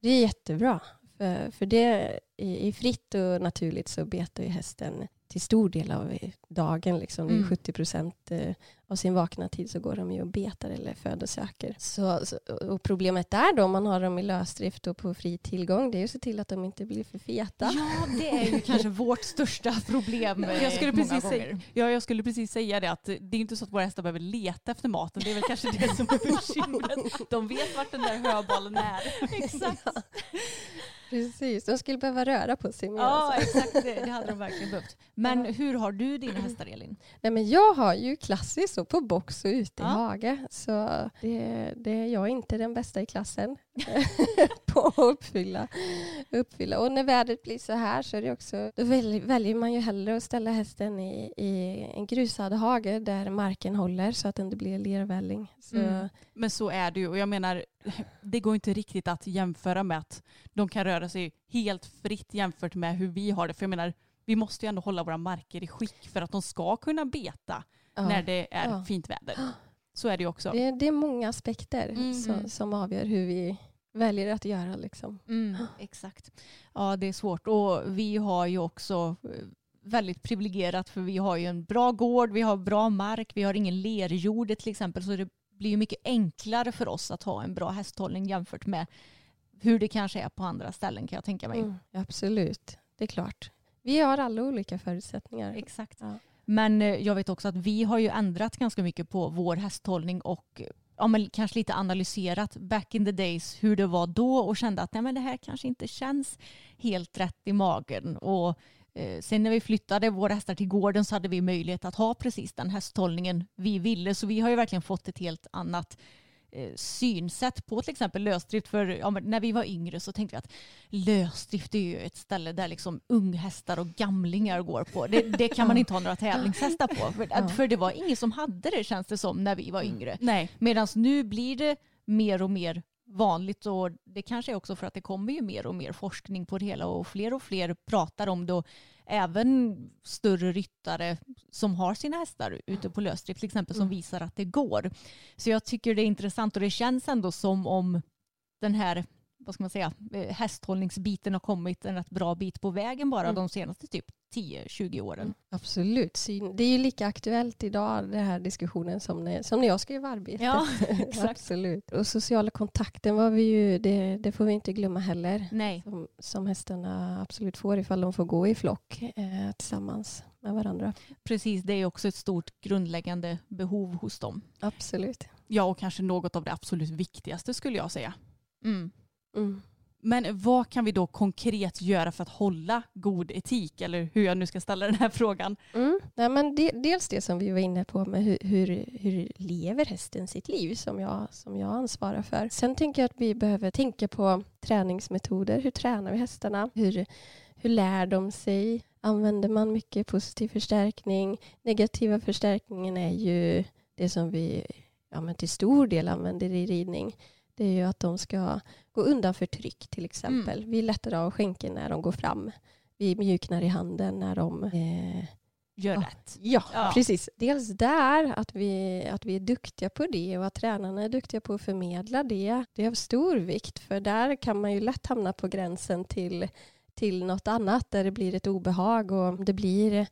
det är jättebra. För, för det i fritt och naturligt så betar ju hästen till stor del av dagen. Liksom. Mm. 70 procent eh, av sin vakna tid så går de ju och betar eller födosöker. Så, så, och problemet där då, om man har dem i lösdrift och på fri tillgång, det är ju att se till att de inte blir för feta. Ja, det är ju kanske vårt största problem eh, Jag skulle, många precis säga, ja, jag skulle precis säga det att det är inte så att våra hästar behöver leta efter maten. Det är väl kanske det som är bekymret. <laughs> De vet vart den där höbollen är. Exakt. Precis, de skulle behöva röra på sig mer. Ja, alltså. exakt. Det, det hade de verkligen behövt. Men hur har du dina hästar, Elin? Nej, men jag har ju klassiskt på box och ute Ja. i hage. Så det, det, jag är inte den bästa i klassen <laughs> på att uppfylla, uppfylla. Och när vädret blir så här så är det också, då väljer, man ju hellre att ställa hästen i, i en grusad hage där marken håller så att det inte blir lervälling. Så, Mm. Men så är det ju. Och jag menar, <laughs> det går inte riktigt att jämföra med att de kan röra sig helt fritt jämfört med hur vi har det. För jag menar, vi måste ju ändå hålla våra marker i skick för att de ska kunna beta ja. när det är Ja. fint väder. <gasps> Så är det ju också. det, det är många aspekter Mm. som, som avgör hur vi väljer att göra. Liksom. Mm, exakt. Ja, det är svårt. Och vi har ju också eh, väldigt privilegierat för vi har ju en bra gård, vi har bra mark, vi har ingen lerjord till exempel. Så det blir ju mycket enklare för oss att ha en bra hästhållning jämfört med hur det kanske är på andra ställen kan jag tänka mig. Mm, absolut, det är klart. Vi har alla olika förutsättningar. Exakt. Ja. Men eh, jag vet också att vi har ju ändrat ganska mycket på vår hästhållning och ja, men kanske lite analyserat back in the days hur det var då och kände att nej, men det här kanske inte känns helt rätt i magen. Och eh, sen när vi flyttade våra hästar till gården så hade vi möjlighet att ha precis den hästhållningen vi ville. Så vi har ju verkligen fått ett helt annat synsätt på till exempel lösdrift. För ja, när vi var yngre så tänkte vi att lösdrift är ju ett ställe där liksom unghästar och gamlingar går på. Det, det kan man inte ha några tävlingshästar på. För, för det var ingen som hade det känns det som när vi var yngre. Nej, Medan nu blir det mer och mer vanligt och det kanske är också för att det kommer ju mer och mer forskning på det hela och fler och fler pratar om det och även större ryttare som har sina hästar ute på lösdrift till exempel som visar att det går. Så jag tycker det är intressant och det känns ändå som om den här vad ska man säga, eh, hästhållningsbiten har kommit en rätt bra bit på vägen bara Mm. de senaste typ 10-20 åren. Absolut. Syn- Det är ju lika aktuellt idag, den här diskussionen, som när, som när jag skrev arbetet. Ja, <laughs> exakt. Absolut. Och sociala kontakten var vi ju, det, det får vi inte glömma heller. Nej. Som, som hästarna absolut får ifall de får gå i flock eh, tillsammans med varandra. Precis, det är också ett stort grundläggande behov hos dem. Absolut. ja och kanske något av det absolut viktigaste skulle jag säga. Mm. Mm. Men vad kan vi då konkret göra för att hålla god etik? Eller hur jag nu ska ställa den här frågan. Mm. Nej, men de, dels det som vi var inne på med hur, hur, hur lever hästen sitt liv som jag, som jag ansvarar för. Sen tänker jag att vi behöver tänka på träningsmetoder. Hur tränar vi hästarna? Hur, hur lär de sig? Använder man mycket positiv förstärkning? Negativa förstärkningen är ju det som vi ja, men till stor del använder i ridning. Det är ju att de ska gå undan för tryck till exempel. Vi lättar av skänken när de går fram. Vi mjuknar i handen när de eh, Gör Ja. rätt. Ja, Ja. precis. Dels där, att vi, att vi är duktiga på det och att tränarna är duktiga på att förmedla det. Det är av stor vikt för där kan man ju lätt hamna på gränsen till, till något annat där det blir ett obehag och det blir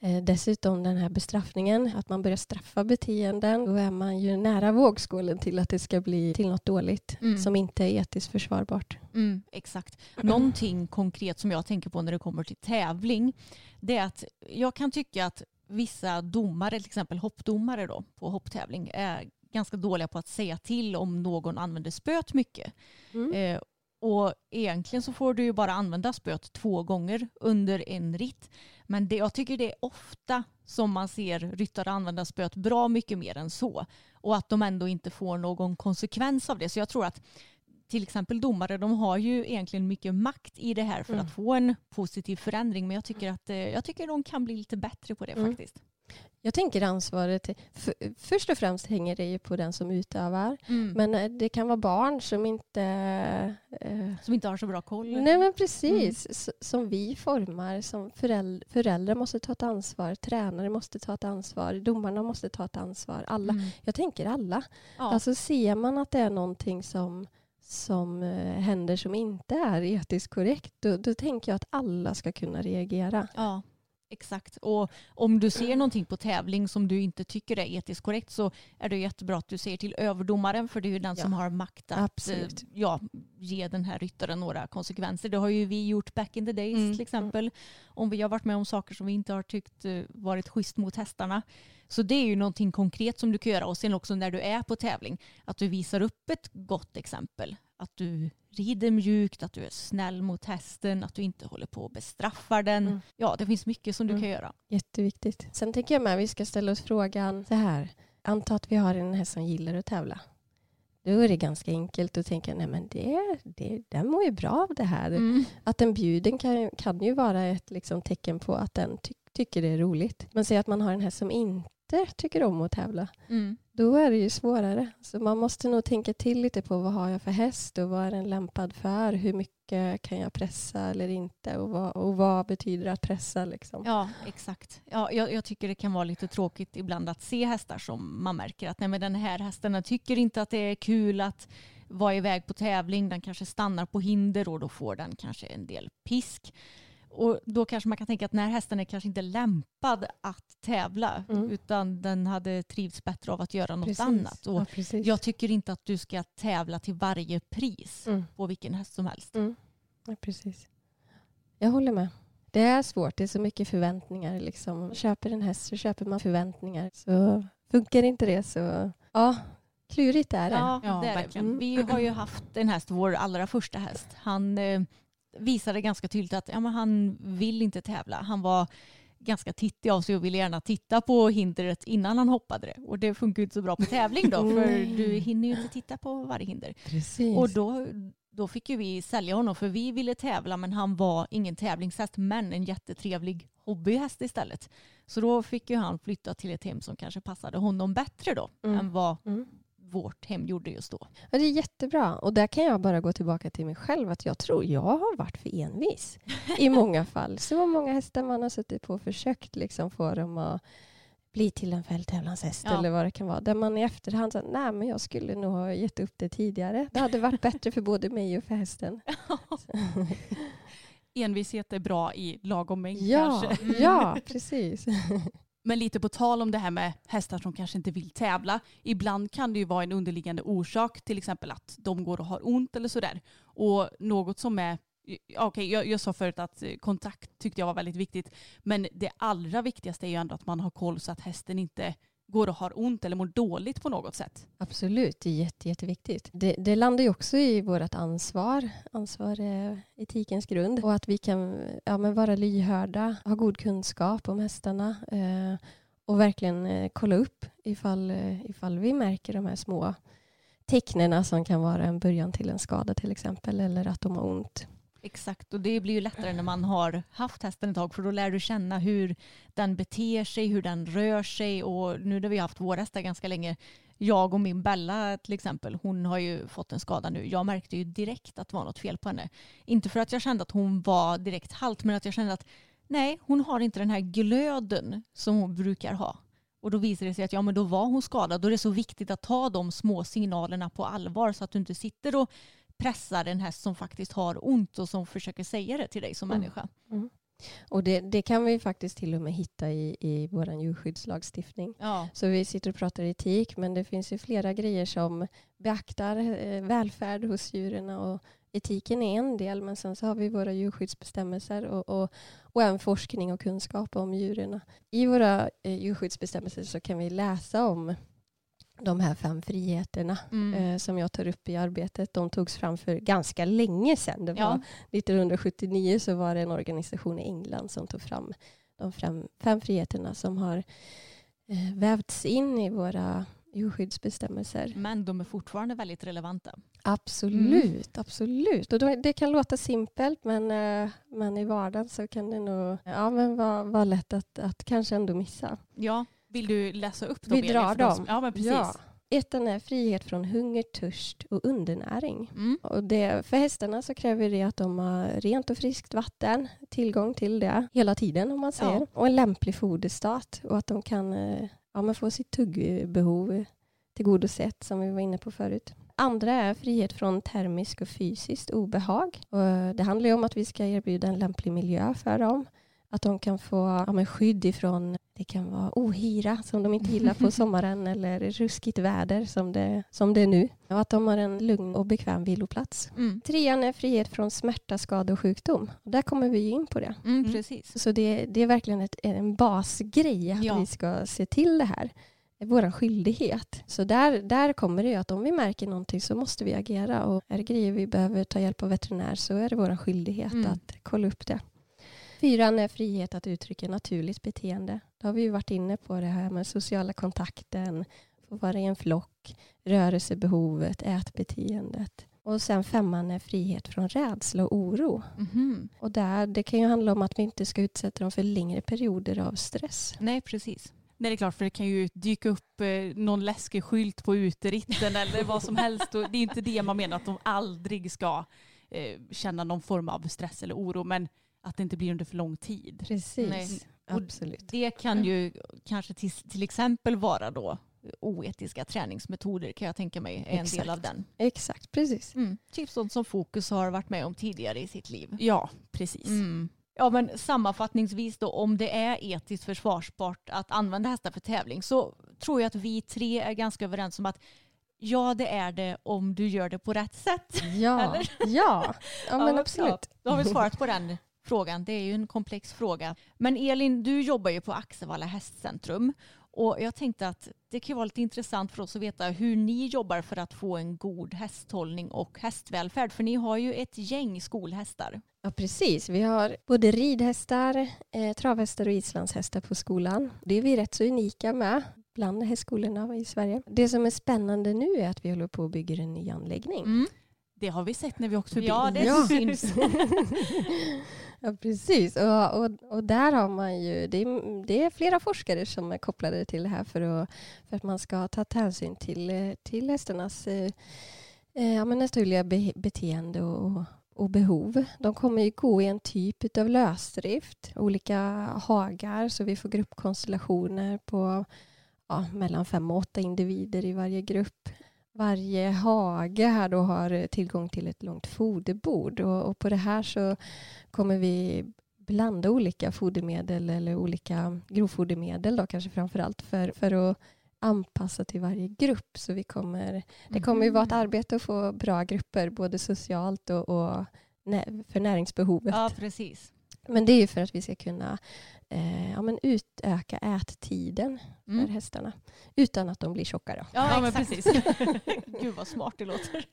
eh, dessutom den här bestraffningen, att man börjar straffa beteenden. Då är man ju nära vågskålen till att det ska bli till något dåligt Mm. som inte är etiskt försvarbart. Mm, exakt. Någonting konkret som jag tänker på när det kommer till tävling det är att jag kan tycka att vissa domare, till exempel hoppdomare då, på hopptävling är ganska dåliga på att säga till om någon använder spöet mycket. Mm. Eh, och egentligen så får du ju bara använda spöet två gånger under en ritt. Men det, jag tycker det är ofta som man ser ryttare använda spöet bra mycket mer än så. Och att de ändå inte får någon konsekvens av det. Så jag tror att till exempel domare, de har ju egentligen mycket makt i det här för Mm. att få en positiv förändring. Men jag tycker att eh, jag tycker de kan bli lite bättre på det Mm. faktiskt. Jag tänker ansvaret, för, först och främst hänger det ju på den som utövar. Mm. Men eh, det kan vara barn som inte... Eh, Som inte har så bra koll. nej men precis, s- som vi formar. Som föräldrar, föräldrar måste ta ett ansvar, tränare måste ta ett ansvar, domarna måste ta ett ansvar. Alla. Mm. Jag tänker alla. Ja. Alltså ser man att det är någonting som, som eh, händer som inte är etiskt korrekt, då, då tänker jag att alla ska kunna reagera. Ja, exakt. Och om du ser någonting på tävling som du inte tycker är etiskt korrekt så är det jättebra att du säger till överdomaren för det är ju den Ja, som har makt att absolut. eh, ja, ge den här ryttaren några konsekvenser. Det har ju vi gjort back in the days Mm, till exempel. Om vi har varit med om saker som vi inte har tyckt eh, varit schysst mot hästarna. Så det är ju någonting konkret som du kan göra och sen också när du är på tävling att du visar upp ett gott exempel. Att du rider mjukt, att du är snäll mot hästen, att du inte håller på och bestraffar den. Mm. Ja, det finns mycket som du Mm. kan göra. Jätteviktigt. Sen tänker jag med att vi ska ställa oss frågan så här. Anta att vi har en häst som gillar att tävla. Då är det ganska enkelt att tänka, nej men det, det, den mår ju bra av det här. Mm. Att den bjuden kan, kan ju vara ett liksom, tecken på att den ty tycker det är roligt. Men säg att man har en häst som inte tycker om att tävla. Mm. Då är det ju svårare. Så man måste nog tänka till lite på vad har jag för häst och vad är den lämpad för? Hur mycket kan jag pressa eller inte? Och vad, och vad betyder att pressa? Liksom? Ja, exakt. Ja, jag, jag tycker det kan vara lite tråkigt ibland att se hästar som man märker att nej, men den här hästen den tycker inte att det är kul att vara iväg på tävling. Den kanske stannar på hinder och då får den kanske en del pisk. Och då kanske man kan tänka att den här hästen är kanske inte lämpad att tävla Mm. utan den hade trivts bättre av att göra något Precis. annat. Och Ja, jag tycker inte att du ska tävla till varje pris Mm. på vilken häst som helst. Mm. Ja, precis. Jag håller med. Det är svårt. Det är så mycket förväntningar. Liksom. Köper en häst så köper man förväntningar. Så funkar inte det så ja, klurigt är det. Ja, det är det. Vi har ju haft en häst, vår allra första häst. Han eh, visade ganska tydligt att ja, men han vill inte tävla. Han var ganska tittig av sig och ville gärna titta på hindret innan han hoppade det. Och det funkar inte så bra på tävling då för du hinner ju inte titta på varje hinder. Precis. Och då, då fick ju vi sälja honom för vi ville tävla men han var ingen tävlingshäst men en jättetrevlig hobbyhäst istället. Så då fick ju han flytta till ett hem som kanske passade honom bättre då Mm. än vad Mm. Vårt hem gjorde just då. Ja, det är jättebra. Och där kan jag bara gå tillbaka till mig själv. Att jag tror jag har varit för envis i <laughs> många fall. Så många hästar man har suttit på och försökt liksom få dem att bli till en fälttävlanshäst Ja. eller vad det kan vara. Där man i efterhand säger nej men jag skulle nog ha gett upp det tidigare. Det hade varit bättre för både mig och för hästen. <laughs> Envishet är bra i lagom mängd Ja, kanske. ja precis. <laughs> Men lite på tal om det här med hästar som kanske inte vill tävla. Ibland kan det ju vara en underliggande orsak, till exempel att de går och har ont eller sådär. Och något som är, Okej, okej jag, jag sa förut att eh, kontakt tyckte jag var väldigt viktigt, men det allra viktigaste är ju ändå att man har koll så att hästen inte går och har ont eller mår dåligt på något sätt. Absolut, det är jätte, jätteviktigt. Det, det landar ju också i vårt ansvar. Ansvar är etikens grund. Och att vi kan ja, men vara lyhörda, ha god kunskap om hästarna eh, och verkligen eh, kolla upp ifall, eh, ifall vi märker de här små tecknena som kan vara en början till en skada till exempel eller att de har ont. Exakt, och det blir ju lättare när man har haft hästen ett tag för då lär du känna hur den beter sig, hur den rör sig och nu när vi har haft vår hästar ganska länge, jag och min Bella till exempel, hon har ju fått en skada nu. Jag märkte ju direkt att det var något fel på henne. Inte för att jag kände att hon var direkt halt, men att jag kände att nej, hon har inte den här glöden som hon brukar ha. Och då visade det sig att ja, men då var hon skadad. Då är det så viktigt att ta de små signalerna på allvar så att du inte sitter och pressar en häst som faktiskt har ont och som försöker säga det till dig som Mm. människa. Och det, det kan vi faktiskt till och med hitta i, i vår djurskyddslagstiftning. Ja. Så vi sitter och pratar etik men det finns ju flera grejer som beaktar eh, välfärd hos djuren och etiken är en del men sen så har vi våra djurskyddsbestämmelser och, och, och även forskning och kunskap om djuren. I våra eh, djurskyddsbestämmelser så kan vi läsa om de här fem friheterna Mm. eh, som jag tar upp i arbetet. De togs fram för ganska länge sedan. Det var Ja. 1979 så var det en organisation i England som tog fram de fem, fem friheterna som har eh, vävts in i våra djurskyddsbestämmelser. Men de är fortfarande väldigt relevanta. Absolut, absolut. Och det kan låta simpelt men, eh, men i vardagen så kan det nog ja, men vara, vara lätt att, att kanske ändå missa. Ja, vill du läsa upp dem? Vi drar som- dem. Ja, men precis. Ja. Ettan är frihet från hunger, törst och undernäring. Mm. Och det, för hästarna så kräver det att de har rent och friskt vatten, tillgång till det hela tiden om man säger. Ja. Och en lämplig foderstat och att de kan eh, ja, men få sitt tuggbehov tillgodosett som vi var inne på förut. Andra är frihet från termisk och fysiskt obehag. Och det handlar ju om att vi ska erbjuda en lämplig miljö för dem. Att de kan få ja, men skydd ifrån, det kan vara ohyra som de inte gillar på <laughs> sommaren eller ruskigt väder som det, som det är nu. Och att de har en lugn och bekväm viloplats. Mm. Trean är frihet från smärta, skada och sjukdom. Och där kommer vi ju in på det. Mm, precis. Så det, det är verkligen ett, en basgrej att Ja. vi ska se till det här. Det är vår skyldighet. Så där, där kommer det ju att om vi märker någonting så måste vi agera. Och är det grejer vi behöver ta hjälp av veterinär så är det vår skyldighet Mm. att kolla upp det. Fyran är frihet att uttrycka naturligt beteende. Då har vi ju varit inne på det här med sociala kontakten, få vara i en flock, rörelsebehovet, ätbeteendet. Och sen femman är frihet från rädsla och oro. Mhm. Och där, det kan ju handla om att vi inte ska utsätta dem för längre perioder av stress. Nej, precis. Nej, det är klart, för det kan ju dyka upp eh, någon läskig skylt på uteritten eller vad som helst. Det är inte det man menar att de aldrig ska eh, känna någon form av stress eller oro, men att det inte blir under för lång tid. Precis. Nej. Och Absolut. Det kan ju kanske till, till exempel vara då oetiska träningsmetoder kan jag tänka mig är en del av den. Exakt, precis. Mm. Typ sånt som Fokus har varit med om tidigare i sitt liv. Ja, precis. Mm. Ja men sammanfattningsvis då om det är etiskt försvarsbart att använda hästar för tävling så tror jag att vi tre är ganska överens om att ja det är det om du gör det på rätt sätt. Ja, <laughs> ja. ja men Ja, absolut. ja. Då har vi svarat på den <laughs> frågan. Det är ju en komplex fråga. Men Elin, du jobbar ju på Axevalla hästcentrum. Och jag tänkte att det kan vara lite intressant för oss att veta hur ni jobbar för att få en god hästhållning och hästvälfärd. För ni har ju ett gäng skolhästar. Ja, precis. Vi har både ridhästar, eh, travhästar och islandshästar på skolan. Det är vi rätt så unika med bland hästskolorna i Sverige. Det som är spännande nu är att vi håller på att bygga en ny anläggning. Det har vi sett när vi åkt förbi. Ja, det Ja. <laughs> syns. <laughs> Ja, precis. Och, och, och där har man ju, det är, det är flera forskare som är kopplade till det här för, att, för att man ska ta hänsyn till, till hästarnas eh, eh, ja, men naturliga be, beteende och, och behov. De kommer ju gå i en typ av lösdrift, olika hagar, så vi får gruppkonstellationer på ja, mellan fem och åtta individer i varje grupp. Varje hage här då har eh, tillgång till ett långt foderbord och, och på det här så kommer vi blanda olika fodermedel eller olika grovfodermedel då kanske framför allt för, för att anpassa till varje grupp. Så vi kommer, det kommer ju vara ett arbete att få bra grupper både socialt och, och för näringsbehovet. Ja, precis. Men det är ju för att vi ska kunna eh, ja, men utöka ättiden för Mm. hästarna utan att de blir tjocka. Då. Ja, men exakt. precis. <laughs> Gud vad smart det låter.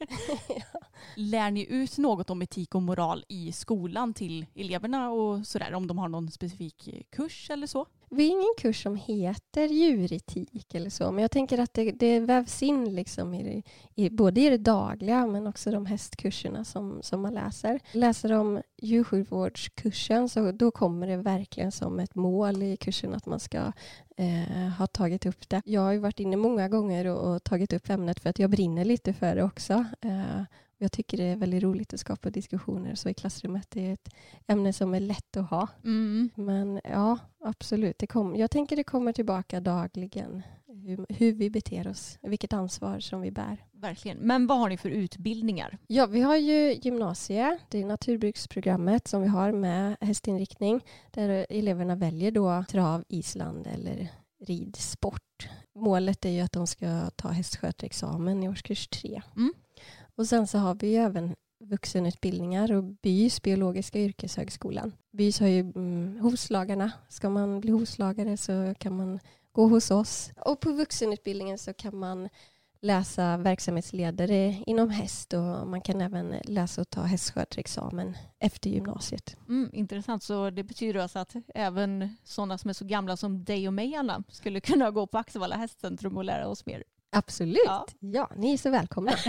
<laughs> Lär ni ut något om etik och moral i skolan till eleverna och sådär? Om de har någon specifik eh, kurs eller så? Vi har ingen kurs som heter djuretik eller så, men jag tänker att det, det vävs in liksom i, i, både i det dagliga men också de hästkurserna som, som man läser. Läser de djursjukvårdskursen så då kommer det verkligen som ett mål i kursen att man ska eh, ha tagit upp det. Jag har ju varit inne många gånger och, och tagit upp ämnet för att jag brinner lite för det också. Eh, jag tycker det är väldigt roligt att skapa diskussioner så i klassrummet. Det är ett ämne som är lätt att ha. Mm. Men ja, absolut. Det kom, jag tänker det kommer tillbaka dagligen. Hur, hur vi beter oss, vilket ansvar som vi bär. Verkligen. Men vad har ni för utbildningar? Ja, vi har ju gymnasie, det är naturbruksprogrammet som vi har med hästinriktning. Där eleverna väljer då trav, island eller ridsport. Målet är ju att de ska ta hästskötarexamen i årskurs tre. Mm. Och sen så har vi ju även vuxenutbildningar och BYS, Biologiska yrkeshögskolan. BYS har ju mm, hovslagarna. Ska man bli hovslagare så kan man gå hos oss. Och på vuxenutbildningen så kan man läsa verksamhetsledare inom häst och man kan även läsa och ta hästskötarexamen efter gymnasiet. Mm, intressant. Så det betyder alltså att även sådana som är så gamla som dig och mig, Anna, skulle kunna gå på Axevalla hästcentrum och lära oss mer. Absolut. Ja. Ja. ni är så välkomna. <laughs>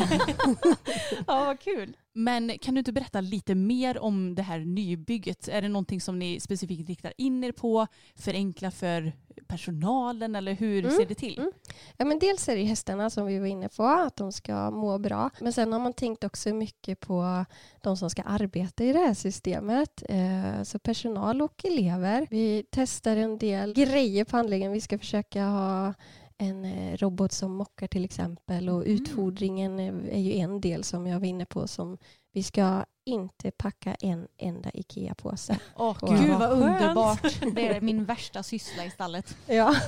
Ja, vad kul. Men kan du inte berätta lite mer om det här nybygget? Är det någonting som ni specifikt riktar in er på? Förenkla för personalen eller hur Mm, ser det till? mm. Ja, men dels är det hästarna som vi var inne på, att de ska må bra. Men sen har man tänkt också mycket på de som ska arbeta i det här systemet. Eh, så personal och elever. Vi testar en del grejer på anläggningen. Vi ska försöka ha en eh, robot som mockar till exempel och Mm. utfodringen är ju en del som jag var inne på som vi ska inte packa en enda IKEA-påse. Åh, Wow. Gud vad underbart. <laughs> Det är min värsta syssla i stallet. Ja. <laughs>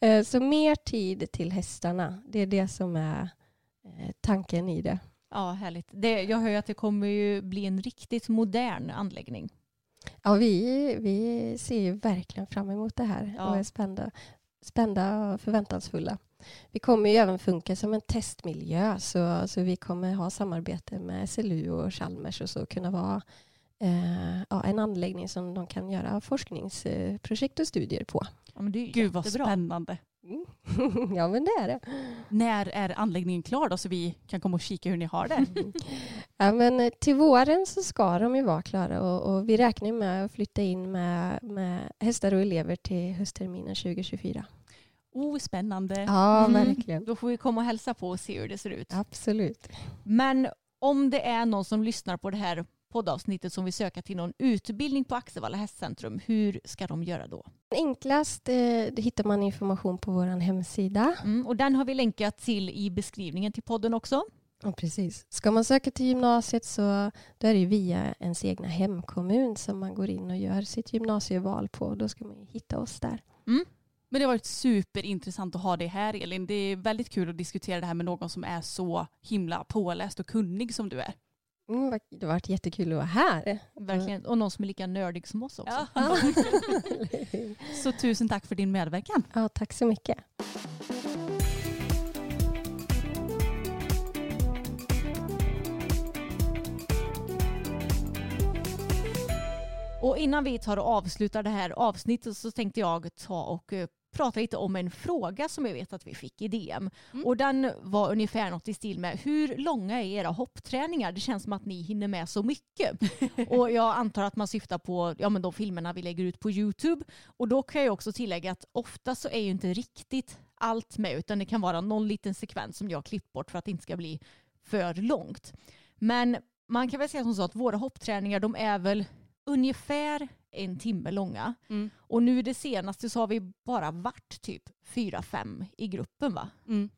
Eh, Så mer tid till hästarna, det är det som är eh, tanken i det. Ja, härligt. Det, jag hör att det kommer ju bli en riktigt modern anläggning. Ja, vi, vi ser ju verkligen fram emot det här Ja. och är spända, spända och förväntansfulla. Vi kommer ju även funka som en testmiljö så, så vi kommer ha samarbete med SLU och Chalmers och så kunna vara eh, ja, en anläggning som de kan göra forskningsprojekt och studier på. Ja, men det är Gud vad jättebra. spännande. Mm. <laughs> ja, men det är det. När är anläggningen klar då så vi kan komma och kika hur ni har det? <laughs> Ja, men eh, till våren så ska de ju vara klara och, och vi räknar med att flytta in med, med hästar och elever till höstterminen 2024. Oh, spännande. Ja, Mm. verkligen. Då får vi komma och hälsa på och se hur det ser ut. Absolut. Men om det är någon som lyssnar på det här poddavsnittet som vill söka till någon utbildning på Axevalla hästcentrum, hur ska de göra då? Enklast eh, hittar man information på vår hemsida. Mm, och den har vi länkat till i beskrivningen till podden också. Ja, precis. Ska man söka till gymnasiet så då är det via ens egna hemkommun som man går in och gör sitt gymnasieval på. Då ska man ju hitta oss där. Men det har varit superintressant att ha dig här Elin. Det är väldigt kul att diskutera det här med någon som är så himla påläst och kunnig som du är. Mm, det har varit jättekul att vara här. Verkligen. Och någon som är lika nördig som oss också. Ja. <laughs> <laughs> Så tusen tack för din medverkan. ja, tack så mycket. Och innan vi tar och avslutar det här avsnittet så tänkte jag ta och eh, prata lite om en fråga som jag vet att vi fick i DM. Mm. Och den var ungefär något i stil med hur långa är era hoppträningar? Det känns som att ni hinner med så mycket. <laughs> och jag antar att man syftar på ja, men de filmerna vi lägger ut på YouTube. Och då kan jag också tillägga att ofta så är ju inte riktigt allt med utan det kan vara någon liten sekvens som jag har klippt bort för att det inte ska bli för långt. Men man kan väl säga som så att våra hoppträningar de är väl ungefär en timme långa. Mm. Och nu det senaste så har vi bara varit typ fyra fem i gruppen va? Mm.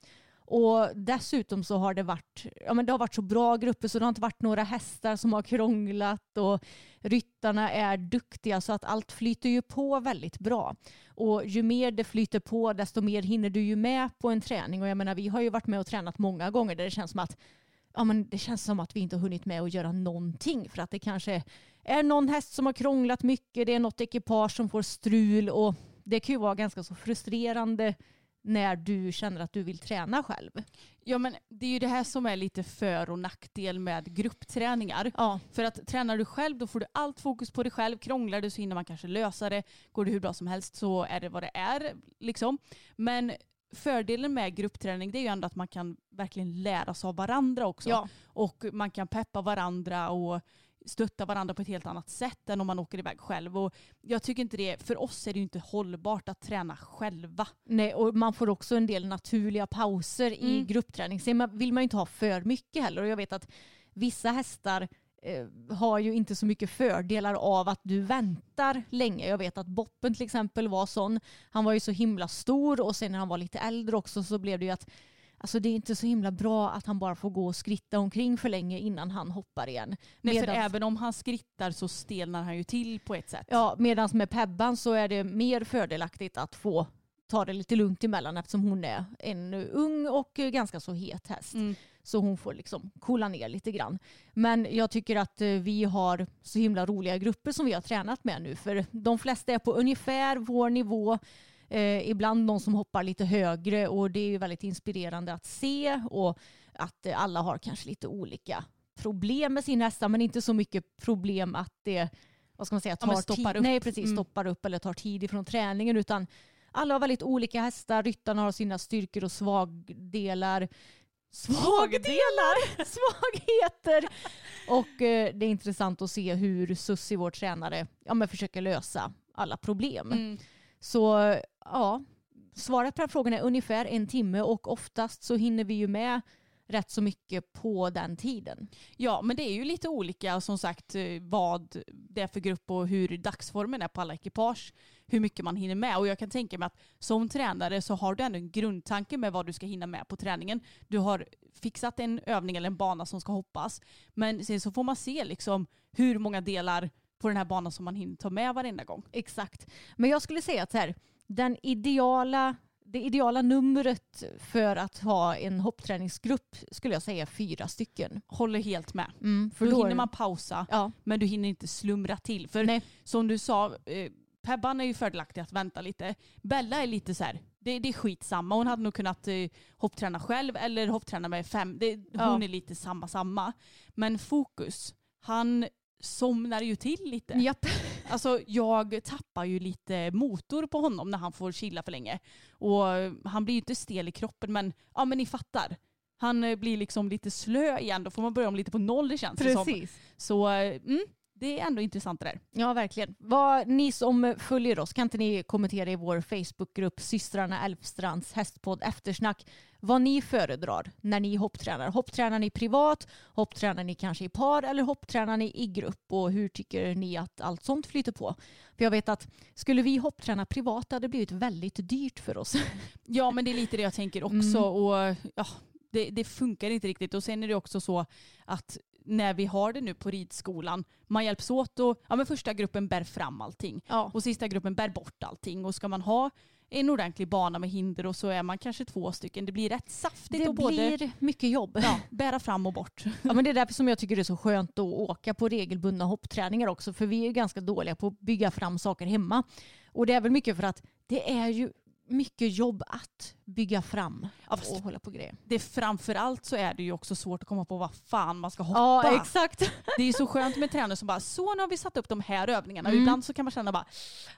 Och dessutom så har det varit, ja men det har varit så bra grupper så det har inte varit några hästar som har krånglat och ryttarna är duktiga så att allt flyter ju på väldigt bra. Och ju mer det flyter på desto mer hinner du ju med på en träning och jag menar vi har ju varit med och tränat många gånger där det känns som att ja, men det känns som att vi inte har hunnit med att göra någonting för att det kanske är någon häst som har krånglat mycket, det är något ekipage som får strul och det kan ju vara ganska så frustrerande när du känner att du vill träna själv. Ja men det är ju det här som är lite för och nackdel med gruppträningar. Ja, För att tränar du själv då får du allt fokus på dig själv. Krånglar du så hinner man kanske lösa det. Går det hur bra som helst så är det vad det är. Liksom. Men fördelen med gruppträning det är ju ändå att man kan verkligen lära sig av varandra också. ja. Och man kan peppa varandra och stötta varandra på ett helt annat sätt än om man åker iväg själv. Och jag tycker inte det, för oss är det ju inte hållbart att träna själva. Nej, och man får också en del naturliga pauser i Mm. gruppträning. Sen man- vill man ju inte ha för mycket heller. Och jag vet att vissa hästar eh, har ju inte så mycket fördelar av att du väntar länge. Jag vet att Boppen till exempel var sån. Han var ju så himla stor och sen när han var lite äldre också så blev det ju att Alltså det är inte så himla bra att han bara får gå och skritta omkring för länge innan han hoppar igen. Nej, för Medans- även om han skrittar så stelnar han ju till på ett sätt. Ja, medan med Pebban så är det mer fördelaktigt att få ta det lite lugnt emellan eftersom hon är en ung och ganska så het häst. Mm. Så hon får liksom coola ner lite grann. Men jag tycker att eh, vi har så himla roliga grupper som vi har tränat med nu. För de flesta är på ungefär vår nivå. Eh, ibland någon som hoppar lite högre och det är ju väldigt inspirerande att se. Och att eh, alla har kanske lite olika problem med sin hästar men inte så mycket problem att det vad ska man säga, Ja, tar stoppar tid. upp. Nej, precis. Mm. Stoppar upp eller tar tid ifrån träningen utan alla har väldigt olika hästar, ryttarna har sina styrkor och svagdelar. Svagdelar? <laughs> Svagheter! Och eh, det är intressant att se hur Sussi, vår tränare, ja, men försöker lösa alla problem. Mm. Så ja, svaret på den frågan är ungefär en timme och oftast så hinner vi ju med rätt så mycket på den tiden. Ja, men det är ju lite olika som sagt eh, vad det är för grupp och hur dagsformen är på alla ekipage. Hur mycket man hinner med. Och jag kan tänka mig att som tränare så har du ändå en grundtanke med vad du ska hinna med på träningen. Du har fixat en övning eller en bana som ska hoppas. Men sen så får man se liksom hur många delar på den här banan som man hinner ta med varenda gång. Exakt. Men jag skulle säga att så här, den ideala, det ideala numret för att ha en hoppträningsgrupp skulle jag säga fyra stycken. Håller helt med. Mm, För då är- hinner man pausa Ja, men du hinner inte slumra till. För nej, som du sa, eh, Pebban är ju fördelaktig att vänta lite. Bella är lite så här, det, det är skitsamma. Hon hade nog kunnat eh, hoppträna själv eller hoppträna med fem. Det, Ja. Hon är lite samma samma. Men Fokus, han somnar ju till lite. japp. Alltså jag tappar ju lite motor på honom när han får chilla för länge. Och eh, han blir ju inte stel i kroppen men ja men ni fattar. Han eh, blir liksom lite slö igen, då får man börja om lite på noll det känns det som. Precis. Så eh, mm, det är ändå intressant det där. Ja, verkligen. Vad, ni som följer oss, kan inte ni kommentera i vår Facebookgrupp Systrarna Älvstrands hästpodd Eftersnack vad ni föredrar när ni hopptränar? Hopptränar ni privat? Hopptränar ni kanske i par eller hopptränar ni i grupp? Och hur tycker ni att allt sånt flyter på? För jag vet att skulle vi hoppträna privat hade det blivit väldigt dyrt för oss. <laughs> Ja men det är lite det jag tänker också. Mm. Och, ja, det, det funkar inte riktigt. Och sen är det också så att när vi har det nu på ridskolan, man hjälps åt och ja, men första gruppen bär fram allting. Ja, Och sista gruppen bär bort allting. Och ska man ha en ordentlig bana med hinder och så är man kanske två stycken. Det blir rätt saftigt det att både blir mycket jobb. ja, bära fram och bort. <laughs> Ja, men det är därför som jag tycker det är så skönt att åka på regelbundna hoppträningar också. För vi är ganska dåliga på att bygga fram saker hemma. Och det är väl mycket för att det är ju mycket jobb att bygga fram Ja, och hålla på grejer. Det framförallt så är det ju också svårt att komma på vad fan man ska hoppa. Ja, exakt. <laughs> Det är så skönt med tränare som bara, så nu har vi satt upp de här övningarna. Mm. ibland så kan man känna bara,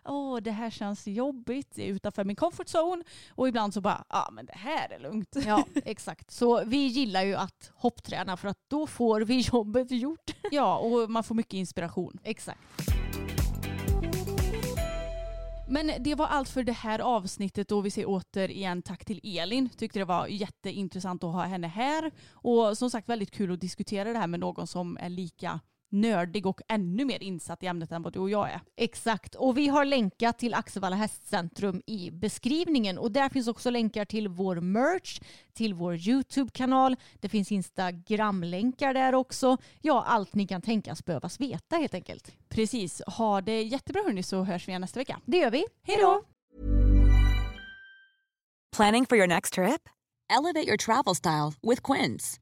åh det här känns jobbigt, det är utanför min comfort zone. Och ibland så bara, ja men det här är lugnt. Ja, exakt. Så vi gillar ju att hoppträna för att då får vi <laughs> jobbet gjort. Ja, och man får mycket inspiration. Exakt. Men det var allt för det här avsnittet och vi säger återigen tack till Elin. Tyckte det var jätteintressant att ha henne här. Och som sagt väldigt kul att diskutera det här med någon som är lika nördig och ännu mer insatt i ämnet än vad du och jag är. Exakt. Och vi har länkat till Axevalla hästcentrum i beskrivningen. Och där finns också länkar till vår merch, till vår YouTube-kanal. Det finns Instagram-länkar där också. Ja, allt ni kan tänkas behövas veta helt enkelt. Precis, ha det jättebra hörni så hörs vi igen nästa vecka. Det gör vi. Hej då! Planning for your next trip? Elevate your travel style with Quince.